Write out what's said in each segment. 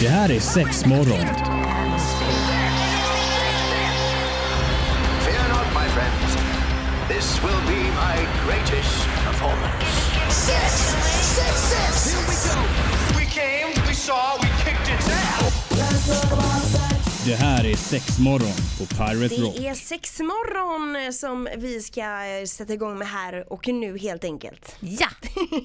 Det här är sex morgon. Fear not, my friends. This will be my greatest performance. Six, six, six. Here we go. We came, we saw, we kicked its ass. Det här är sex morgon på Pirate Rock. Det är sex morgon som vi ska eh, sätta igång med här och nu helt enkelt. Ja,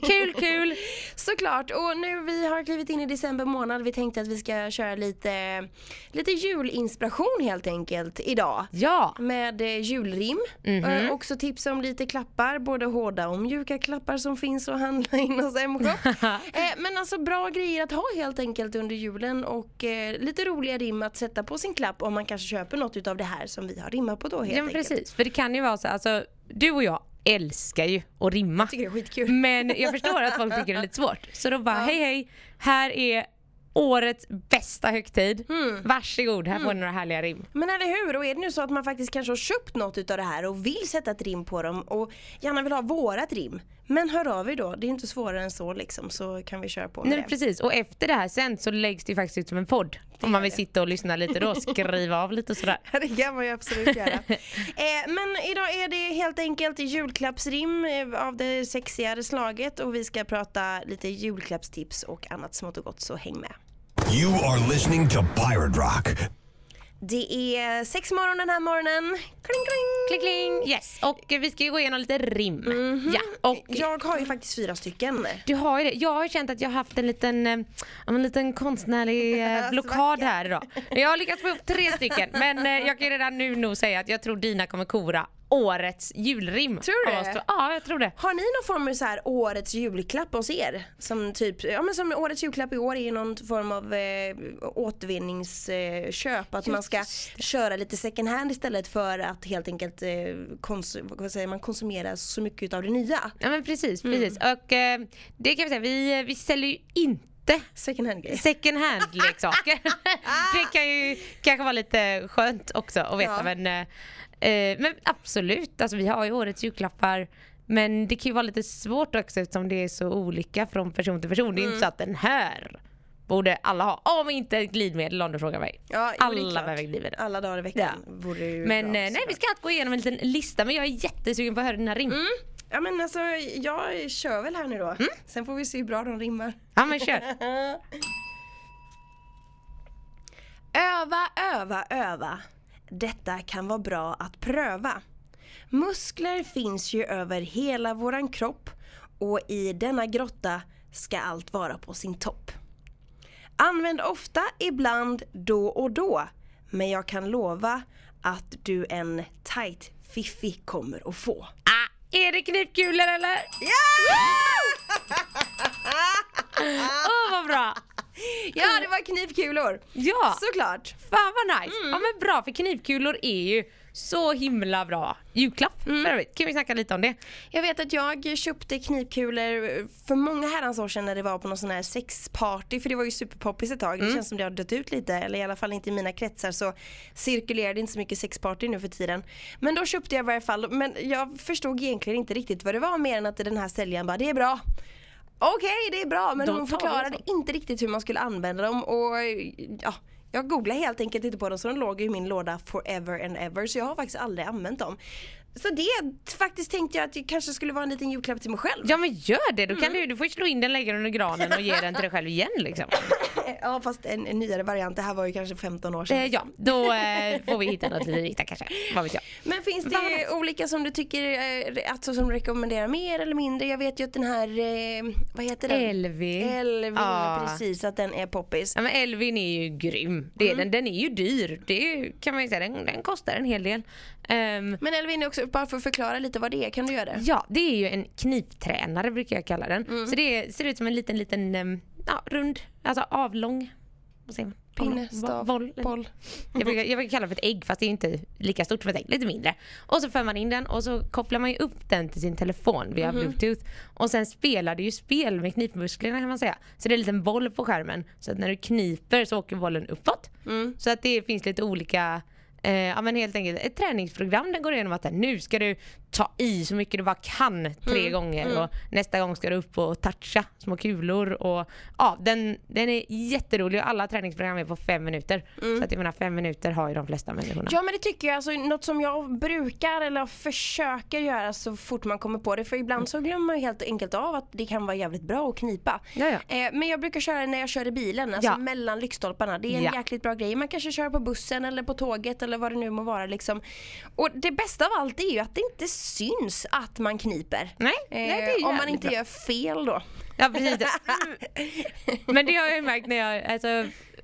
kul kul. Såklart, och nu vi har klivit in i december månad. Vi tänkte att vi ska köra lite, lite julinspiration helt enkelt idag. Ja, Med eh, julrim. Eh, också tips om lite klappar, både hårda och mjuka klappar som finns att handla in hos M-shop. men alltså bra grejer att ha helt enkelt under julen och lite roliga rim att sätta på sin klapp om man kanske köper något utav det här som vi har rimmat på då helt ja men enkelt. precis. För det kan ju vara så, alltså du och jag älskar ju att rimma. tycker det är skitkul. Men jag förstår att folk tycker det är lite svårt. Så då bara, hej hej, här är årets bästa högtid. Varsågod, här får ni några härliga rim. Men eller hur, och är det nu så att man faktiskt kanske har köpt något utav det här och vill sätta ett rim på dem och gärna vill ha vårat rim. Men hör av er då, det är inte svårare än så liksom så kan vi köra på med Nej, det. precis, och efter det här sen så läggs det ju faktiskt ut som en podd. Om man vill sitta och lyssna lite då, skriva av lite och sådär. Ja, det kan man ju absolut göra. eh, men idag är det helt enkelt julklappsrim eh, av det sexigare slaget och vi ska prata lite julklappstips och annat smått och gott så häng med. You are listening to Pirate Rock. Det är sex morgon den här morgonen. Kling, kling. Kling kling, yes. Och vi ska ju gå igenom lite rim. Ja, och Jag har ju faktiskt fyra stycken. Du har ju det. Jag har känt att jag har haft en liten, eh, en liten konstnärlig eh, blockad här idag. Jag har lyckats få upp tre stycken men eh, jag kan redan nu nog säga att jag tror dina kommer kora årets julrim. Tror du det? Ja, jag tror det. Har ni någon form av så här årets julklapp hos er? Som typ, ja men som årets julklapp i år är någon form av eh, återvinningsköp. att man ska köra lite second hand istället för att helt enkelt eh, kons- vad säger man, konsumera så mycket av det nya. Ja men precis, Mm. precis. Och eh, det kan vi säga, vi, vi säljer ju inte Second hand grejer. second hand leksaker. det kan ju kanske vara lite skönt också att veta Ja. men, eh, men absolut, alltså vi har ju årets julklappar men det kan ju vara lite svårt också eftersom det är så olika från person till person. Det är ju inte så att den här borde alla ha. Om inte ett glidmedel om du frågar mig. Ja, alla behöver glidmedel. Alla dagar i veckan vore ju Men bra, eh, nej, vi ska gå igenom en liten lista men jag är jättesugen på att höra dina rim. Mm. Ja men alltså jag kör väl här nu då. Mm. Sen får vi se hur bra de rimmar. Ja men kör. Öva, öva, öva. Detta kan vara bra att pröva. Muskler finns ju över hela våran kropp och i denna grotta ska allt vara på sin topp. Använd ofta, ibland, då och då. Men jag kan lova att du en tight fiffi kommer att få. Ah, är det knipkulor eller? Ja! Åh vad bra! Ja, det var knivkulor. Ja! Såklart. Fan vad nice! Ja men bra för knivkulor är ju så himla bra julklapp för övrigt. Kan vi snacka lite om det? Jag vet att jag köpte knivkulor för många herrans år sedan när det var på någon sån här sexparty för det var ju superpoppis ett tag. Det känns som det har dött ut lite eller i alla fall inte i mina kretsar så cirkulerar det inte så mycket sexparty nu för tiden. Men då köpte jag i varje fall men jag förstod egentligen inte riktigt vad det var mer än att den här säljaren bara det är bra. Okej det är bra men Då hon förklarade inte riktigt hur man skulle använda dem och ja jag googlade helt enkelt inte på dem så de låg i min låda forever and ever så jag har faktiskt aldrig använt dem. Så det faktiskt tänkte jag att det kanske skulle vara en liten julklapp till mig själv. Ja men gör det, då kan du, du får slå in den, lägga den under granen och ge den till dig själv igen liksom. Ja fast en, en nyare variant, det här var ju kanske 15 år sedan. Eh, ja, då eh, får vi hitta något lite riktigt kanske. Vad vet jag. Men finns det nice. olika som du tycker, eh, alltså som rekommenderar mer eller mindre? Jag vet ju att den här, eh, vad heter den? Elvi. Elvin, Ja. precis att den är poppis. Ja men Elvin är ju grym. Det är den. Den är ju dyr. Det är, kan man ju säga, den, den kostar en hel del. Ehm, Men Elvin också, bara för att förklara lite vad det är, kan du göra det? Ja, det är ju en kniptränare brukar jag kalla den. Så det ser ut som en liten, liten em, ja, rund, alltså avlång, vad säger man? Pinne, stav, boll. boll. Jag brukar, jag brukar kalla det för ett ägg fast det är inte lika stort som ett ägg, lite mindre. Och så för man in den och så kopplar man ju upp den till sin telefon via bluetooth. Och sen spelar det ju spel med knipmusklerna kan man säga. Så det är en liten boll på skärmen. Så att när du kniper så åker bollen uppåt. Så att det finns lite olika eh, ja, men helt enkelt ett träningsprogram den går igenom att nu ska du ta i så mycket du bara kan tre Mm, gånger och nästa gång ska du upp och toucha små kulor och ja den, den är jätterolig och alla träningsprogram är på fem minuter. Så att jag menar fem minuter har ju de flesta människorna. Mm. Ja men det tycker jag, alltså, något som jag brukar eller försöker göra så fort man kommer på det för ibland så glömmer man helt enkelt av att det kan vara jävligt bra att knipa. Eh, men jag brukar köra när jag kör i bilen, alltså Ja. mellan lyktstolparna. Det är en Ja. jäkligt bra grej. Man kanske kör på bussen eller på tåget eller vad det nu må vara liksom. Och det bästa av allt är ju att det inte syns att man kniper. Nej, nej, Eh, om man inte bra. gör fel då. Ja precis. Men det har jag ju märkt när jag, alltså,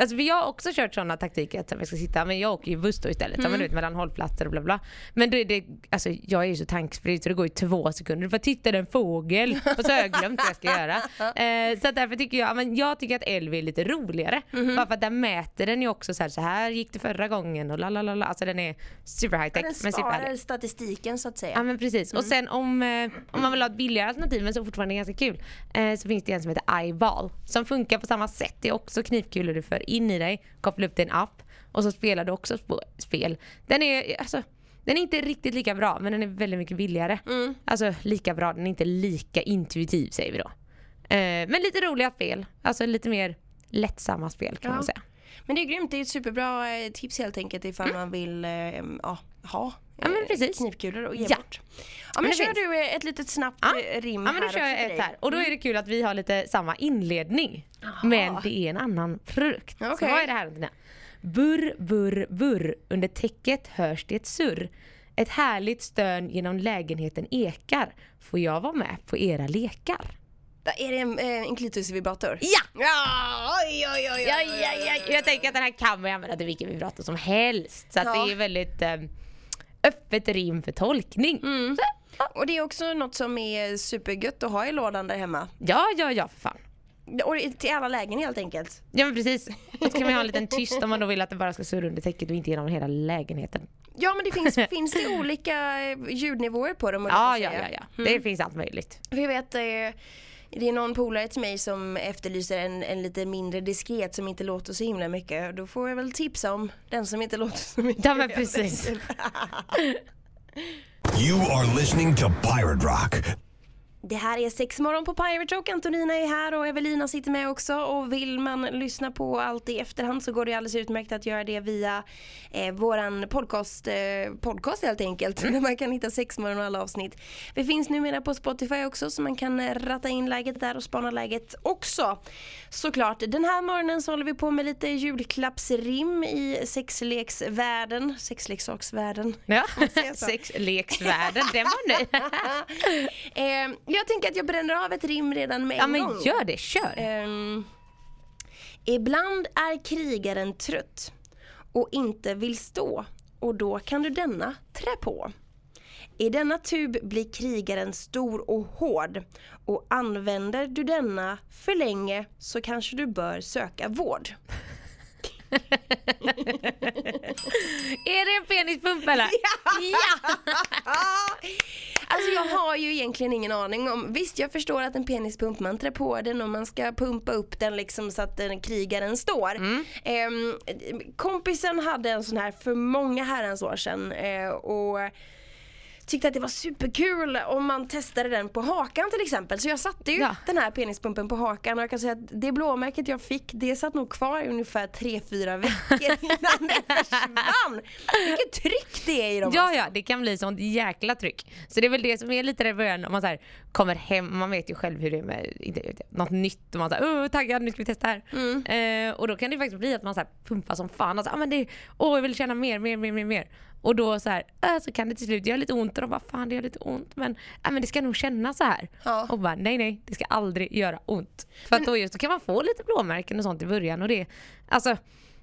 alltså jag har också kört sådana taktiker att jag ska sitta, men jag åker ju buss då istället, mm. men ut mellan hållplatser och bla bla. Men då är det, alltså jag är ju så tanksprid så det går ju två sekunder, för titta det är en fågel och så har jag glömt vad jag ska göra. Eh, så därför tycker jag, men jag tycker att Elvi är lite roligare. Mhm. Bara för att där mäter den ju också så här, så här gick det förra gången och la la la la. Alltså den är super high tech Den men sparar statistiken så att säga. Ja men precis. Mm. Och sen om, eh, om man vill ha ett billigare alternativ men som fortfarande är ganska kul eh, så finns det en som heter iBall som funkar på samma sätt. Det är också knivkulor du för in i dig, kopplar upp till en app och så spelar du också sp- spel. Den är, alltså, den är inte riktigt lika bra men den är väldigt mycket billigare. Mm. Alltså lika bra, den är inte lika intuitiv säger vi då. Eh, men lite roliga spel, alltså lite mer lättsamma spel kan Ja. man säga. Men det är grymt, det är ett superbra eh, tips helt enkelt ifall man vill eh, ja, ha Ja, men eh, precis. knivkulor och ge Ja. bort. Ja men, Men kör du eh, ett litet snabbt Ja. eh, rim Ja men då kör jag ett här. Och då är det kul att vi har lite samma inledning. Men det är en annan frukt. Så Okej. vad är det här? Burr, burr, burr. Under täcket hörs det ett surr. Ett härligt stön genom lägenheten ekar. Får jag vara med på era lekar? Är det en, eh, en klitorisvibrator? Ja! Ja, oj, oj, oj, Ja, ja, ja. Jag tänker att den här kan man använda till vilken vibrator som helst. Så att Ja. det är väldigt eh, öppet rim för tolkning. Mm. Och det är också något som är supergött att ha i lådan där hemma. ja, ja, ja för fan. Och till alla lägen helt enkelt. Ja men precis. Och så kan man ha en liten tyst om man då vill att det bara ska surra under täcket och inte genom hela lägenheten. Ja men det finns, finns det olika ljudnivåer på dem? Ja, ja, ja, ja. Det finns allt möjligt. Jag vet, eh, det är någon polare till mig som efterlyser en, en lite mindre diskret som inte låter så himla mycket. Då får jag väl tipsa om den som inte låter så mycket. Ja men precis. You are listening to Pirate Rock. Det här är sex morgon på Pirate Rock. Antonina är här och Evelina sitter med också. Och vill man lyssna på allt i efterhand så går det alldeles utmärkt att göra det via eh, våran podcast, eh, podcast helt enkelt. Där man kan hitta sex morgon och alla avsnitt. Vi finns numera på Spotify också så man kan eh, ratta in läget där och spana läget också. Såklart, den här morgonen så håller vi på med lite julklappsrim i sexleksvärlden. Sexleksaksvärlden. Ja. Sexleksvärlden, den var ny. eh, jag tänker att jag bränner av ett rim redan med Ja en men gång. gör det, kör. Ehm, ibland är krigaren trött och inte vill stå och då kan du denna trä på. I denna tub blir krigaren stor och hård och använder du denna för länge så kanske du bör söka vård. Är det en penispump eller? ja! Alltså jag har ju egentligen ingen aning om, visst jag förstår att en penispump man trär på den och man ska pumpa upp den liksom så att den krigaren står. Ehm, kompisen hade en sån här för många herrans år sedan eh, och tyckte att det var superkul om man testade den på hakan till exempel. Så jag satte ju Ja. den här penispumpen på hakan och jag kan säga att det blåmärket jag fick det satt nog kvar i ungefär 3-4 veckor innan det försvann. Vilket tryck det är i dem. Ja, ja, det kan bli sånt jäkla tryck. Så det är väl det som är lite det i början om man så här, kommer hem, man vet ju själv hur det är med inte, något nytt och man säger åh taggad nu ska vi testa här. Eh, och då kan det faktiskt bli att man så här, pumpar som fan och så, ah, men det, åh jag vill känna mer, mer, mer, mer, mer. Och då så här, äh, så kan det till slut göra lite ont och de bara fan det gör lite ont men, äh, men det ska nog kännas så här. Ja. Och bara nej nej det ska aldrig göra ont. För att då just då kan man få lite blåmärken och sånt i början och det, alltså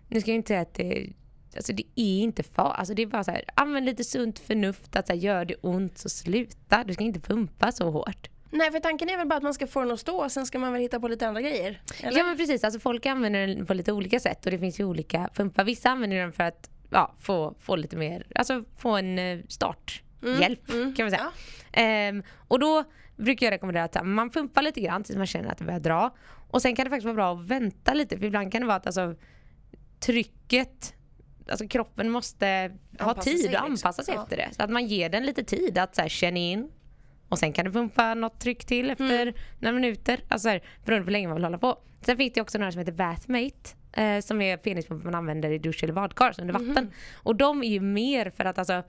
nu ska jag inte säga att det Alltså det är inte far, alltså det är bara så här, använd lite sunt förnuft att så här, gör det ont så sluta. Du ska inte pumpa så hårt. Nej för tanken är väl bara att man ska få den att stå och sen ska man väl hitta på lite andra grejer? Eller? Ja men precis, alltså folk använder den på lite olika sätt och det finns ju olika pumpar. Vissa använder den för att ja, få, få lite mer, alltså få en eh, starthjälp kan man säga. Ehm, och då brukar jag rekommendera att man pumpar lite grann tills man känner att det börjar dra. Och sen kan det faktiskt vara bra att vänta lite för ibland kan det vara att alltså, trycket alltså kroppen måste ha Anpassa tid sig, att anpassa sig liksom. efter det. Så att man ger den lite tid att så här, känna in och sen kan du pumpa något tryck till efter Mm. några minuter. Alltså så här, beroende på hur länge man vill hålla på. Sen finns det också några som heter Bathmate. Eh, som är penispumpar man använder i dusch eller badkar under Mhm. vatten. Och de är ju mer för att alltså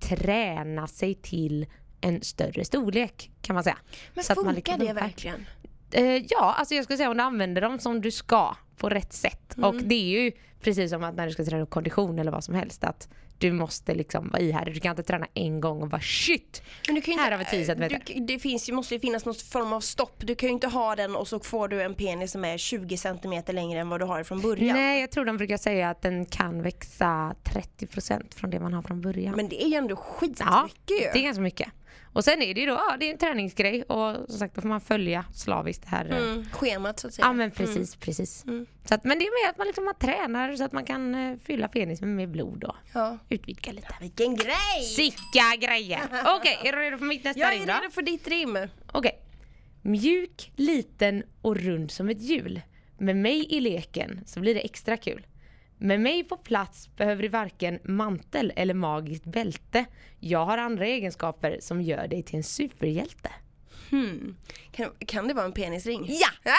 träna sig till en större storlek kan man säga. Men Så funkar liksom det verkligen? Eh, ja, alltså jag skulle säga om du använder dem som du ska på rätt sätt. Mm. Och det är ju precis som att när du ska träna kondition eller vad som helst att du måste liksom vara ihärdig. Du kan inte träna en gång och bara shit. Men du kan ju Här inte, har vi 10 centimeter. Du, det finns, ju- måste ju finnas någon form av stopp. Du kan ju inte ha den och så får du en penis som är 20 centimeter längre än vad du har från början. Nej, jag tror de brukar säga att den kan växa 30% från det man har från början. Men det är ju ändå skitmycket ja, ju. det är ganska mycket. Och sen är det ju då, ja det är en träningsgrej och som sagt då får man följa slaviskt det här. eh, Mm, schemat så att säga. Ja men precis, precis. Mm. Så att, men det är mer att man, liksom, man tränar så att man kan eh, fylla penis med blod och Ja. utvidga lite. Vilken grej! Sicka grejer! Okej, är du redo för mitt nästa Jag rim är då? redo för ditt rim. Okej. Mjuk, liten och rund som ett hjul. Med mig i leken så blir det extra kul. Med mig på plats behöver du varken mantel eller magiskt bälte. Jag har andra egenskaper som gör dig till en superhjälte. Hmm. Kan, kan det vara en penisring? Ja!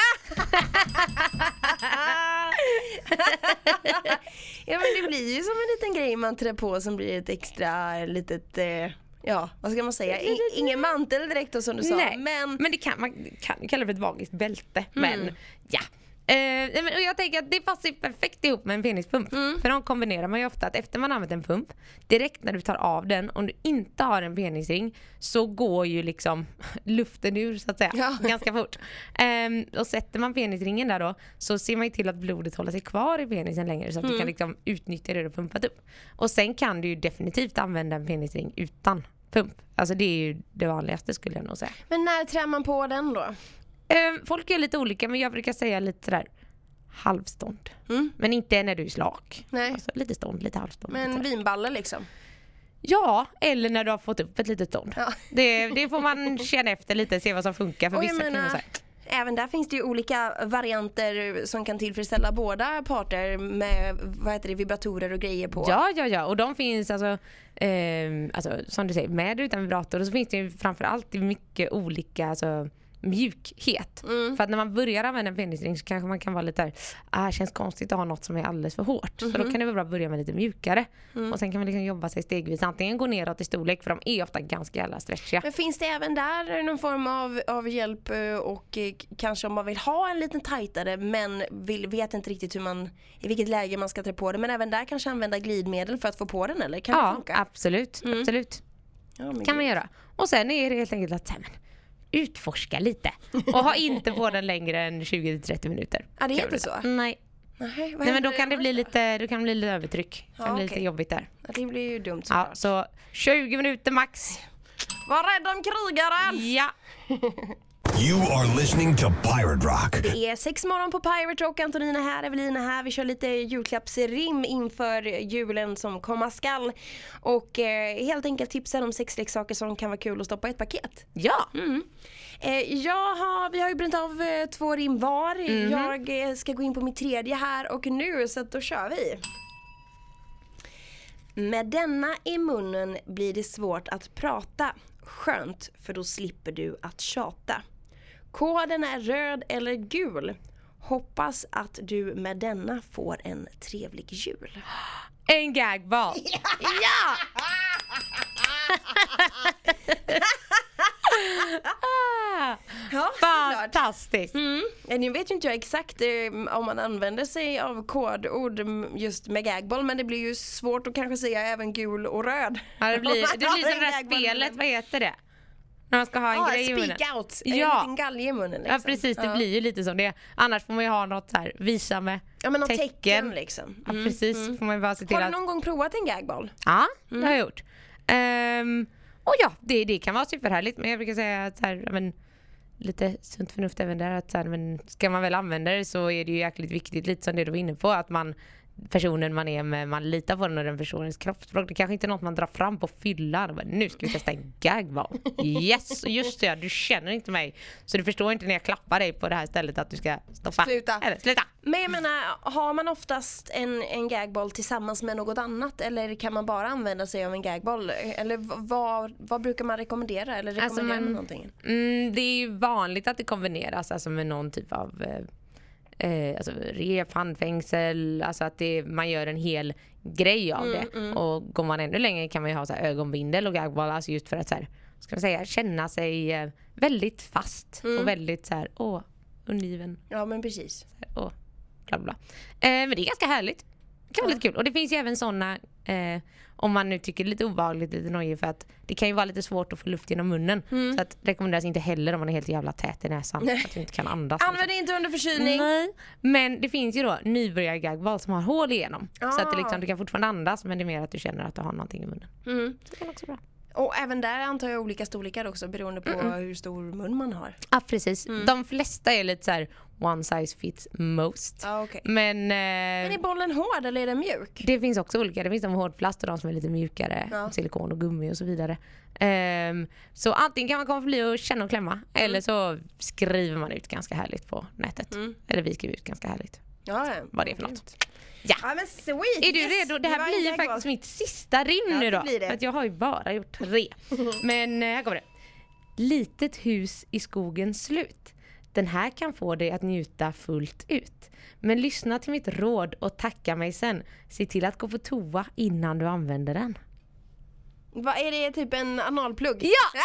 Ja men det blir ju som en liten grej man trär på som blir ett extra litet, eh, ja vad ska man säga, In, ingen mantel direkt då som du sa. Nej, Men, men det kan, man kan kalla för ett magiskt bälte. Men ja. Eh, men- och jag tänker att det passar perfekt ihop med en penispump. För de kombinerar man ju ofta att efter man använt en pump, direkt när du tar av den, om du inte har en penisring, så går ju liksom luften ur så att säga, Ja. ganska fort. Ehm, och sätter man penisringen där då, så ser man ju till att blodet håller sig kvar i penisen längre så att du kan liksom utnyttja det du har pumpat upp. Och sen kan du ju definitivt använda en penisring utan pump. Alltså det är ju det vanligaste skulle jag nog säga. men när trär man på den då? Ehm, folk är lite olika men jag brukar säga lite sådär halvstånd. Mm. Men inte när du är slak. Nej. Alltså, lite stånd, lite halvstånd. lite Men sådär. vinballe liksom? Ja, eller när du har fått upp ett litet stånd. Ja. Det, det får man känna efter lite, se vad som funkar för Och vissa kvinnor. menar, här. Även där finns det ju olika varianter som kan tillfredsställa båda parter med vad heter det, vibratorer och grejer på. Ja, ja, ja. Och de finns alltså, ehm, alltså som du säger, med och utan vibrator. Och så finns det ju framförallt mycket olika alltså, mjukhet. Mm. För att när man börjar använda en penisring så kanske man kan vara lite där, ah, känns konstigt att ha något som är alldeles för hårt. Så Mhm. då kan det vara bra att börja med lite mjukare. Mm. Och sen kan man liksom jobba sig stegvis. Antingen gå neråt i storlek, för de är ofta ganska jävla stretchiga. Men finns det även där någon form av, av hjälp eh, och eh, kanske om man vill ha en liten tajtare men vill, vet inte riktigt hur man, i vilket läge man ska trä på det men även där kanske använda glidmedel för att få på den eller? Kan det Ja, funka? Mm. absolut. absolut. Ja, kan man göra. Och sen är det helt enkelt att så men, utforska lite. Och ha inte på den längre än 20-30 minuter. Ja, det är inte så? Nej. Nej, Nej men då kan det bli lite, då kan det bli lite övertryck. Det kan Ja, bli okej. lite jobbigt där. Ja, det blir ju dumt Ja, såklart. så 20 minuter max. Var rädd om krigaren! Ja. You are listening to Pirate Rock. Det är sex morgon på Pirate Rock, Antonina här, Evelina här. Vi kör lite julklappsrim inför julen som komma skall. Och eh, helt enkelt tipsar om sexleksaker som kan vara kul att stoppa i ett paket. Ja. Eh, jag har, vi har ju bränt av eh, två rim var. Jag eh, ska gå in på mitt tredje här och nu så då kör vi. Med denna i munnen blir det svårt att prata. Skönt för då slipper du att tjata. Koden är röd eller gul. Hoppas att du med denna får en trevlig jul. En gagball. Ja! Ah, Ja, Fantastiskt. Mm. Nu vet ju inte jag exakt eh, om man använder sig av kodord just med gagball men det blir ju svårt att kanske säga även gul och röd. Ja, det, blir, det blir som det Gagball. spelet, vad heter det? När man ska ha en Ja, grej i munnen. speak out, en Ja. liten galge i munnen. Ja Liksom. precis, det ja. blir ju lite som det. Annars får man ju ha något så här, visa med Ja men något tecken, tecken. liksom. Ja precis, får man bara se till Har du att... någon gång provat en gagball? Ja, det har jag gjort. Ehm, och ja, det, det kan vara superhärligt men jag brukar säga att så här, ja, men, lite sunt förnuft även där att så här, men ska man väl använda det så är det ju jäkligt viktigt, lite som det du var inne på, att man personen man är med, man litar på den och den personens kroppsspråk. Det kanske inte är något man drar fram på fyllan nu ska vi testa en gagball. Yes, just det, du känner inte mig. Så du förstår inte när jag klappar dig på det här stället att du ska stoppa. Sluta. Eller sluta. Men jag menar, har man oftast en, en gagboll tillsammans med något annat eller kan man bara använda sig av en gagboll? Eller vad, vad brukar man rekommendera? Eller Alltså, rekommenderar man- man någonting? Mm, det är ju vanligt att det kombineras alltså med någon typ av eh, alltså rep, handfängsel, alltså att det, man gör en hel grej av det. Och går man ännu längre kan man ju ha så här ögonbindel och gagball, alltså just för att så här, ska man säga, känna sig eh, väldigt fast och väldigt så här, åh, undergiven. Ja men precis. Så här, åh, bla bla. Eh, men det är ganska härligt. Det kan vara lite kul. Och det finns ju även sådana, eh, om man nu tycker det är lite obehagligt, lite nojigt för att det kan ju vara lite svårt att få luft genom munnen. Så att rekommenderas inte heller om man är helt jävla tät i näsan. Nej. Att du inte kan andas. Använd det inte under förkylning. Nej. Men det finns ju då nybörjar-gagball som har hål igenom. Så att det Ah. liksom, du kan fortfarande andas men det är mer att du känner att du har någonting i munnen. Mm. Så det också bra. Och även där antar jag olika storlekar också beroende på hur stor mun man har. Ja precis. De flesta är lite så här one size fits most. Ja, okej. Men, eh, Men är bollen hård eller är den mjuk? Det finns också olika. Det finns de med hård plast och de som är lite mjukare. Ja. Silikon och gummi och så vidare. Ehm, så antingen kan man komma förbi och känna och klämma. Eller så skriver man ut ganska härligt på nätet. Eller vi skriver ut ganska härligt. Ja, ja. Vad det är för något. Ja. Ja men sweet! Är du yes! redo? Det här en blir ju faktiskt mitt sista rim Ja, nu det då. det. Att jag har ju bara gjort tre. Men eh, här kommer det. Litet hus i skogens slut. Den här kan få dig att njuta fullt ut. Men lyssna till mitt råd och tacka mig sen. Se till att gå på toa innan du använder den. Vad är det typ en analplugg? Ja!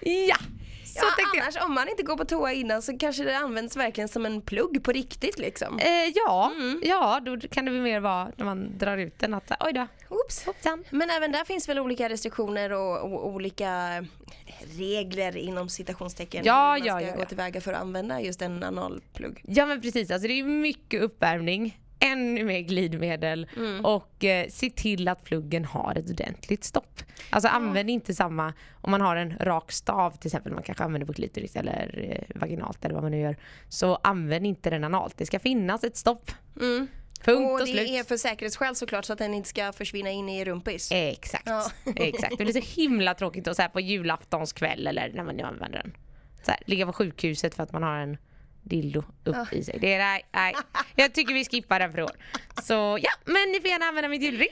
Ja! Tänkte jag. annars om man inte går på toa innan så kanske det används verkligen som en plugg på riktigt liksom. Eh, ja, Mm. ja, då kan det bli mer vara när man drar ut den att oj då, Oops. hoppsan. Men även där finns väl olika restriktioner och, och olika regler inom citationstecken Ja, man ja, ska ja, gå ja. tillväga för att använda just en analplugg. Ja men precis, alltså det är mycket uppvärmning, ännu mer glidmedel Mm. och eh, se till att pluggen har ett ordentligt stopp. Alltså använd inte samma, om man har en rak stav till exempel, man kanske använder på klitoris eller eh, vaginalt eller vad man nu gör, så använd inte den analt. Det ska finnas ett stopp. Punkt och, Mm. Och det slut. är för säkerhetsskäl såklart så att den inte ska försvinna in i rumpis. Exakt. Ja. Exakt. Det blir så himla tråkigt att så här på julaftons kväll eller när man nu använder den. Så här, ligga på sjukhuset för att man har en dildo upp i sig. Det är, nej, nej. Jag tycker vi skippar den år. Så ja, men ni får gärna använda mitt julring.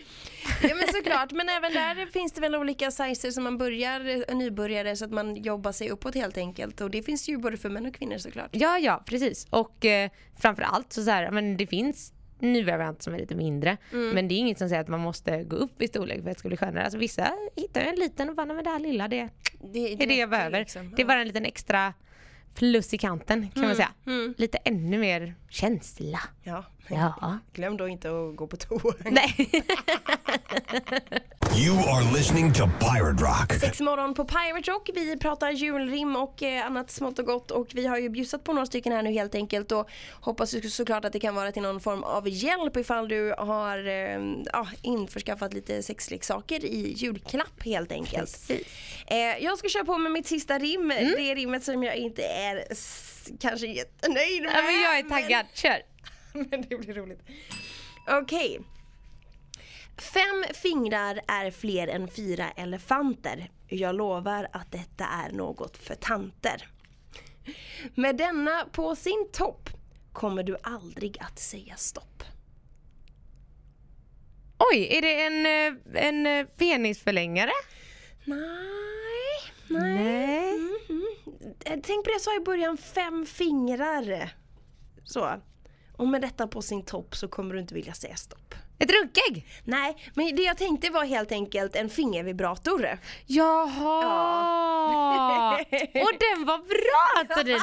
Ja men såklart, men även där finns det väl olika sizes som man börjar eh, nybörjare så att man jobbar sig uppåt helt enkelt. Och det finns ju både för män och kvinnor såklart. Ja, ja, precis. Och eh, framför allt så, så här, men det finns nyvariant som är lite mindre. Men det är inget som säger att man måste gå upp i storlek för att det ska bli skönare. Alltså vissa hittar ju en liten och bara, "Nej, men det här lilla det, Det, är det jag behöver. liksom. Det är bara en liten extra plus i kanten kan man säga. mm. Lite ännu mer känsla. Ja. Ja. Glöm då inte att gå på toa. Nej. You are listening to Pirate Rock. Sex morgon på Pirate Rock. Vi pratar julrim och eh, annat smått och gott och vi har ju bjussat på några stycken här nu helt enkelt och hoppas ju såklart att det kan vara till någon form av hjälp ifall du har eh, ja, införskaffat lite sexleksaker i julklapp helt enkelt. Eh, jag ska köra på med mitt sista rim. Det är rimmet som jag inte är kanske jättenöjd med. ja, men jag är taggad. Kör. Men det blir roligt. Okej. Fem fingrar är fler än fyra elefanter. Jag lovar att detta är något för tanter. Med denna på sin topp kommer du aldrig att säga stopp. Oj, är det en, eh, en eh, penisförlängare? Nej, nej. Nej. Mhm. Eh, Tänk på det jag sa i början, fem fingrar. Så. Och med detta på sin topp så kommer du inte vilja säga stopp. Ett runkägg? Nej, men det jag tänkte var helt enkelt en fingervibrator. Jaha! Och den var bra Tadidis!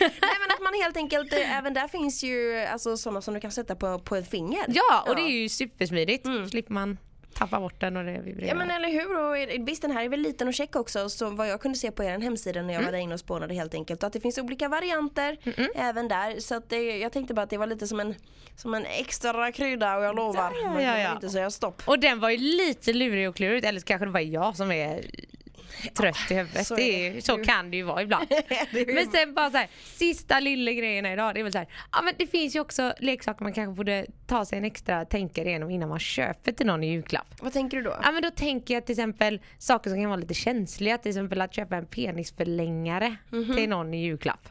Nej men att man helt enkelt, eh, även där finns ju alltså sådana som du kan sätta på, på ett finger. Ja, och det är ju supersmidigt. slipper man tappa bort den och det vibrerar. Ja men eller hur, och visst den här är väl liten och check också. Så vad jag kunde se på er hemsida när jag var där inne och spånade helt enkelt. Att det finns olika varianter även där. Så att det, jag tänkte bara att det var lite som en, som en extra krydda och jag lovar, Ja, ja, man kan ja, väl ja. inte säga stopp. Och den var ju lite lurig och klurig, eller kanske det var jag som är trött i huvudet. så det är, så kan det ju vara ibland. Men sen bara så här, sista lilla grejen idag, det är väl så här, ja men det finns ju också leksaker man kanske borde ta sig en extra tänkare igenom innan man köper till någon i julklapp. Vad tänker du då? Ja men då tänker jag till exempel saker som kan vara lite känsliga, till exempel att köpa en penisförlängare Mhm. till någon i julklapp.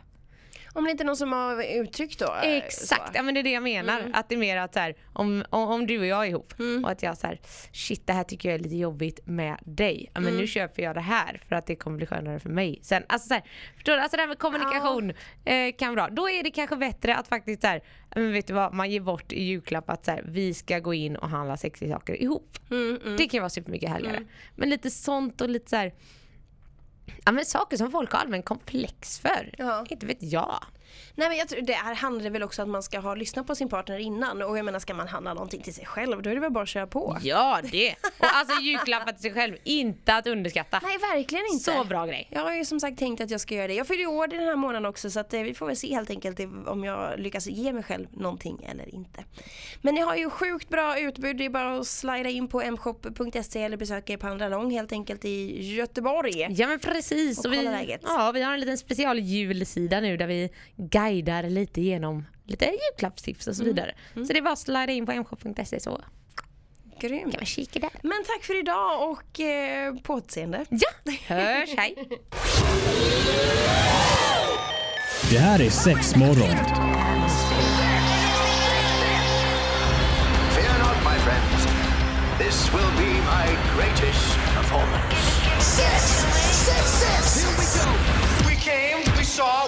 Om det inte är någon som har uttryckt då? eh, Exakt, så. ja men det är det jag menar. Mm. Att det är mer att så här, om, om, om du och jag är ihop och att jag så här, shit det här tycker jag är lite jobbigt med dig. Ja, men Mm. nu köper jag det här för att det kommer bli skönare för mig. Sen, alltså så här, förstår du? Alltså det här med kommunikation eh, kan vara bra. Då är det kanske bättre att faktiskt så här, ja, men vet du vad, man ger bort i julklapp att så här, vi ska gå in och handla sexiga saker ihop. Mm, Det kan vara supermycket härligare. Men lite sånt och lite så här, Ja men saker som folk har allmän komplex för. Ja. Inte vet jag. Nej men jag tror, det här handlar väl också om att man ska ha lyssnat på sin partner innan och jag menar ska man handla någonting till sig själv då är det väl bara att köra på. Ja det! Och alltså julklappar till sig själv, inte att underskatta. Nej verkligen inte. Så bra grej. Jag har ju som sagt tänkt att jag ska göra det. Jag fyller ju år den här månaden också så att eh, vi får väl se helt enkelt om jag lyckas ge mig själv någonting eller inte. Men ni har ju sjukt bra utbud. Det är bara att slida in på mshop.se eller besöka er på Andra Lång helt enkelt i Göteborg. Ja men precis. Och Och vi, läget. ja, vi har en liten special julsida nu där vi guidar lite igenom lite julklappstips och så vidare. Så det är bara att slida in på mshop.se så Grymt. kan man kika där. Men tack för idag och eh, på återseende. Ja, hörs, hej! Det här är sex morgon. Fear not, my friends. This will be my greatest performance. Six, six, six. Here we go. We came, we saw,